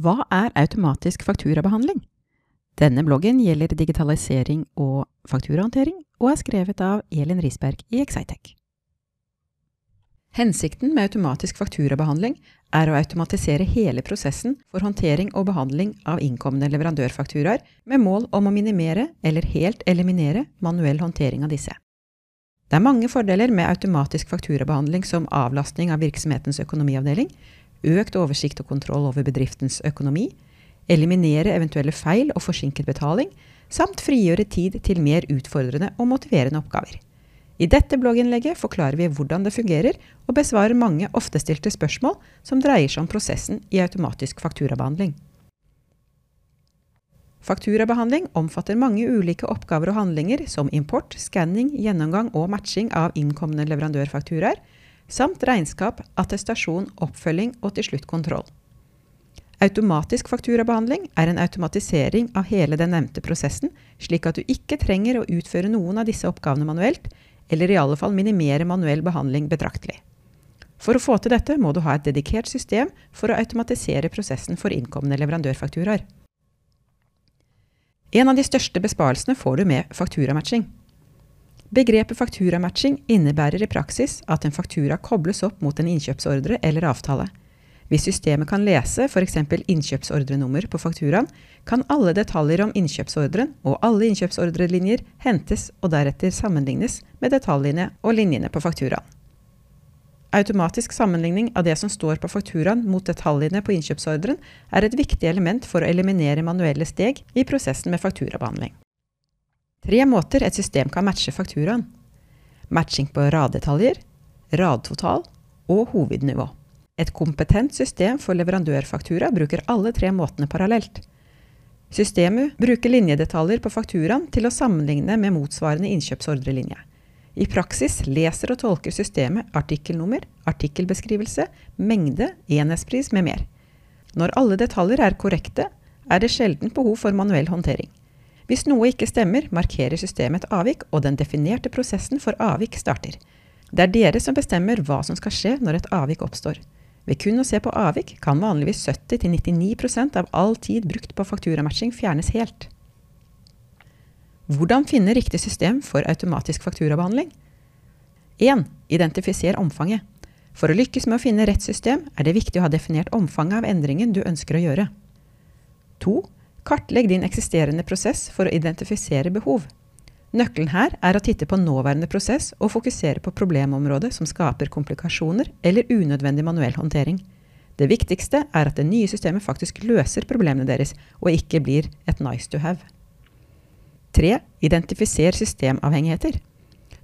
Hva er automatisk fakturabehandling? Denne bloggen gjelder digitalisering og fakturahåndtering, og er skrevet av Elin Risberg i Excitec. Hensikten med automatisk fakturabehandling er å automatisere hele prosessen for håndtering og behandling av innkomne leverandørfakturaer, med mål om å minimere eller helt eliminere manuell håndtering av disse. Det er mange fordeler med automatisk fakturabehandling som avlastning av virksomhetens økonomiavdeling, økt oversikt og kontroll over bedriftens økonomi, eliminere eventuelle feil og forsinket betaling, samt frigjøre tid til mer utfordrende og motiverende oppgaver. I dette blogginnlegget forklarer vi hvordan det fungerer, og besvarer mange ofte stilte spørsmål som dreier seg om prosessen i automatisk fakturabehandling. Fakturabehandling omfatter mange ulike oppgaver og handlinger som import, skanning, gjennomgang og matching av innkomne leverandørfakturaer, samt regnskap, attestasjon, oppfølging og til slutt kontroll. Automatisk fakturabehandling er en automatisering av hele den nevnte prosessen, slik at du ikke trenger å utføre noen av disse oppgavene manuelt, eller i alle fall minimere manuell behandling betraktelig. For å få til dette må du ha et dedikert system for å automatisere prosessen for innkomne leverandørfakturaer. En av de største besparelsene får du med fakturamatching. Begrepet fakturamatching innebærer i praksis at en faktura kobles opp mot en innkjøpsordre eller avtale. Hvis systemet kan lese f.eks. innkjøpsordrenummer på fakturaen, kan alle detaljer om innkjøpsordren og alle innkjøpsordrelinjer hentes og deretter sammenlignes med detaljene og linjene på fakturaen. Automatisk sammenligning av det som står på fakturaen mot detaljene på innkjøpsordren er et viktig element for å eliminere manuelle steg i prosessen med fakturabehandling. Tre måter et system kan matche fakturaen. Matching på raddetaljer, radtotal og hovednivå. Et kompetent system for leverandørfaktura bruker alle tre måtene parallelt. Systemet bruker linjedetaljer på fakturaen til å sammenligne med motsvarende innkjøpsordrelinje. I praksis leser og tolker systemet artikkelnummer, artikkelbeskrivelse, mengde, enhetspris med mer. Når alle detaljer er korrekte, er det sjelden behov for manuell håndtering. Hvis noe ikke stemmer, markerer systemet et avvik, og den definerte prosessen for avvik starter. Det er dere som bestemmer hva som skal skje når et avvik oppstår. Ved kun å se på avvik kan vanligvis 70-99 av all tid brukt på fakturamatching fjernes helt. Hvordan finne riktig system for automatisk fakturabehandling? 1. Identifiser omfanget. For å lykkes med å finne rett system er det viktig å ha definert omfanget av endringen du ønsker å gjøre. 2. Kartlegg din eksisterende prosess for å identifisere behov. Nøkkelen her er å titte på nåværende prosess og fokusere på problemområdet som skaper komplikasjoner eller unødvendig manuell håndtering. Det viktigste er at det nye systemet faktisk løser problemene deres, og ikke blir et nice to have. 3. Identifiser systemavhengigheter.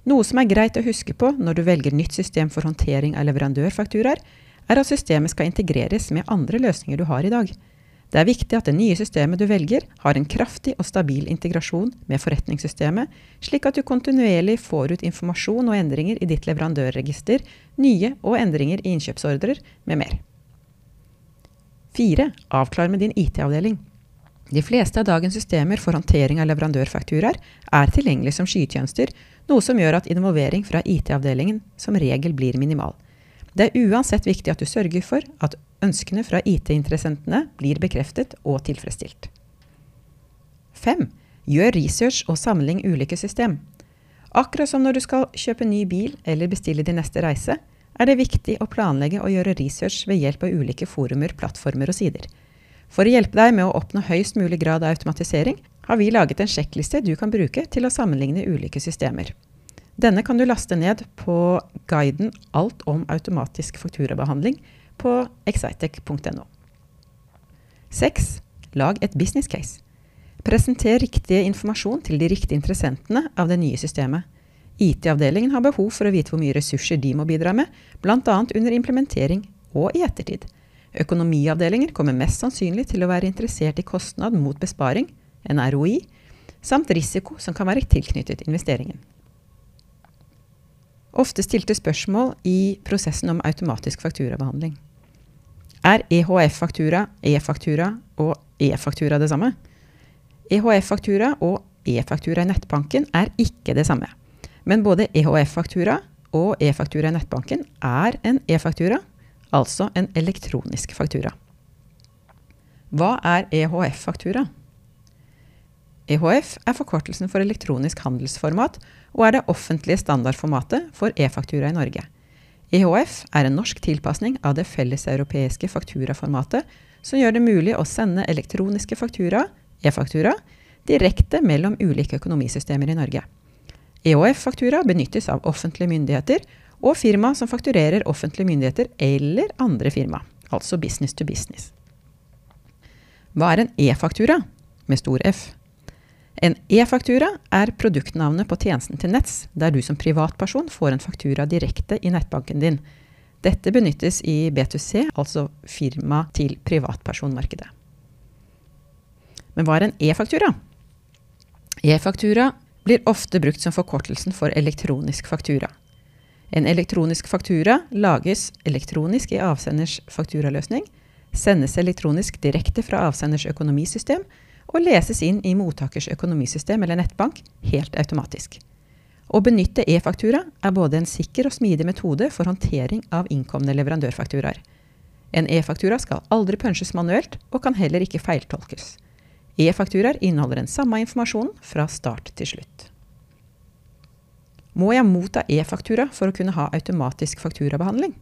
Noe som er greit å huske på når du velger nytt system for håndtering av leverandørfakturaer, er at systemet skal integreres med andre løsninger du har i dag. Det er viktig at det nye systemet du velger, har en kraftig og stabil integrasjon med forretningssystemet, slik at du kontinuerlig får ut informasjon og endringer i ditt leverandørregister, nye og endringer i innkjøpsordrer, med mer. 4. Avklar med din IT-avdeling. De fleste av dagens systemer for håndtering av leverandørfakturaer er tilgjengelig som skytjenester, noe som gjør at involvering fra IT-avdelingen som regel blir minimal. Det er uansett viktig at du sørger for at ønskene fra IT-interessentene blir bekreftet og tilfredsstilt. 5. Gjør research og samling ulike system. Akkurat som når du skal kjøpe ny bil eller bestille din neste reise, er det viktig å planlegge og gjøre research ved hjelp av ulike forumer, plattformer og sider. For å hjelpe deg med å oppnå høyest mulig grad av automatisering, har vi laget en sjekkliste du kan bruke til å sammenligne ulike systemer. Denne kan du laste ned på guiden Alt om automatisk fakturabehandling på excitec.no. 6. Lag et business case. Presenter riktig informasjon til de riktige interessentene av det nye systemet. IT-avdelingen har behov for å vite hvor mye ressurser de må bidra med, bl.a. under implementering og i ettertid. Økonomiavdelinger kommer mest sannsynlig til å være interessert i kostnad mot besparing, en ROI, samt risiko som kan være tilknyttet investeringen. Ofte stilte spørsmål i prosessen om automatisk fakturabehandling. Er EHF-faktura, e-faktura og e-faktura det samme? EHF-faktura og e-faktura i nettbanken er ikke det samme. Men både EHF-faktura og e-faktura i nettbanken er en e-faktura, altså en elektronisk faktura. Hva er EHF-faktura? EHF er forkortelsen for elektronisk handelsformat, og er det offentlige standardformatet for e-faktura i Norge. EHF er en norsk tilpasning av det felleseuropeiske fakturaformatet, som gjør det mulig å sende elektroniske faktura, e-faktura, direkte mellom ulike økonomisystemer i Norge. EHF-faktura benyttes av offentlige myndigheter og firma som fakturerer offentlige myndigheter eller andre firma, altså business to business. Hva er en e-faktura med stor F? En e-faktura er produktnavnet på tjenesten til Nets, der du som privatperson får en faktura direkte i nettbanken din. Dette benyttes i B2C, altså firma til privatpersonmarkedet. Men hva er en e-faktura? E-faktura blir ofte brukt som forkortelsen for elektronisk faktura. En elektronisk faktura lages elektronisk i avsenders fakturaløsning, sendes elektronisk direkte fra avsenders økonomisystem, og leses inn i mottakers økonomisystem eller nettbank helt automatisk. Å benytte e-faktura er både en sikker og smidig metode for håndtering av innkomne leverandørfakturaer. En e-faktura skal aldri punches manuelt, og kan heller ikke feiltolkes. E-fakturaer inneholder den samme informasjonen fra start til slutt. Må jeg motta e-faktura for å kunne ha automatisk fakturabehandling?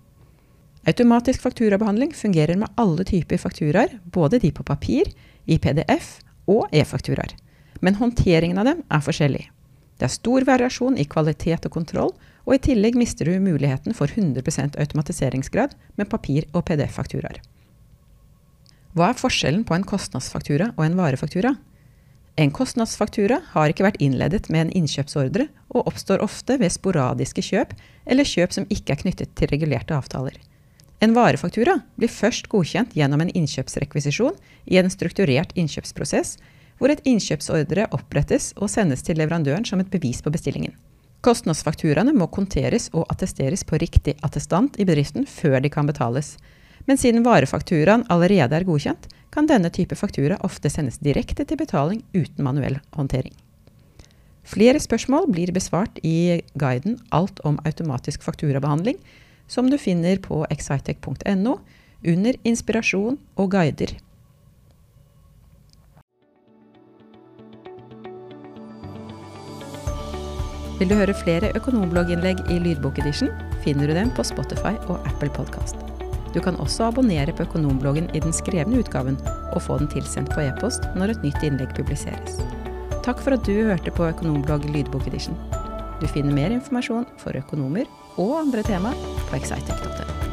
Automatisk fakturabehandling fungerer med alle typer fakturaer, både de på papir, i PDF og e-fakturaer. Men håndteringen av dem er forskjellig. Det er stor variasjon i kvalitet og kontroll, og i tillegg mister du muligheten for 100% automatiseringsgrad med papir- og PDF-fakturaer. Hva er forskjellen på en kostnadsfaktura og en varefaktura? En kostnadsfaktura har ikke vært innledet med en innkjøpsordre, og oppstår ofte ved sporadiske kjøp eller kjøp som ikke er knyttet til regulerte avtaler. En varefaktura blir først godkjent gjennom en innkjøpsrekvisisjon i en strukturert innkjøpsprosess, hvor et innkjøpsordre opprettes og sendes til leverandøren som et bevis på bestillingen. Kostnadsfakturaene må konteres og attesteres på riktig attestant i bedriften før de kan betales. Men siden varefakturaen allerede er godkjent, kan denne type faktura ofte sendes direkte til betaling uten manuell håndtering. Flere spørsmål blir besvart i guiden Alt om automatisk fakturabehandling, som du finner på excitec.no under inspirasjon og guider. Vil du høre flere økonomblogginnlegg i lydbokedition, finner du dem på Spotify og Apple Podkast. Du kan også abonnere på Økonombloggen i den skrevne utgaven og få den tilsendt på e-post når et nytt innlegg publiseres. Takk for at du hørte på Økonomblogg lydbokedition. Du finner mer informasjon for økonomer og andre tema på excitec.no.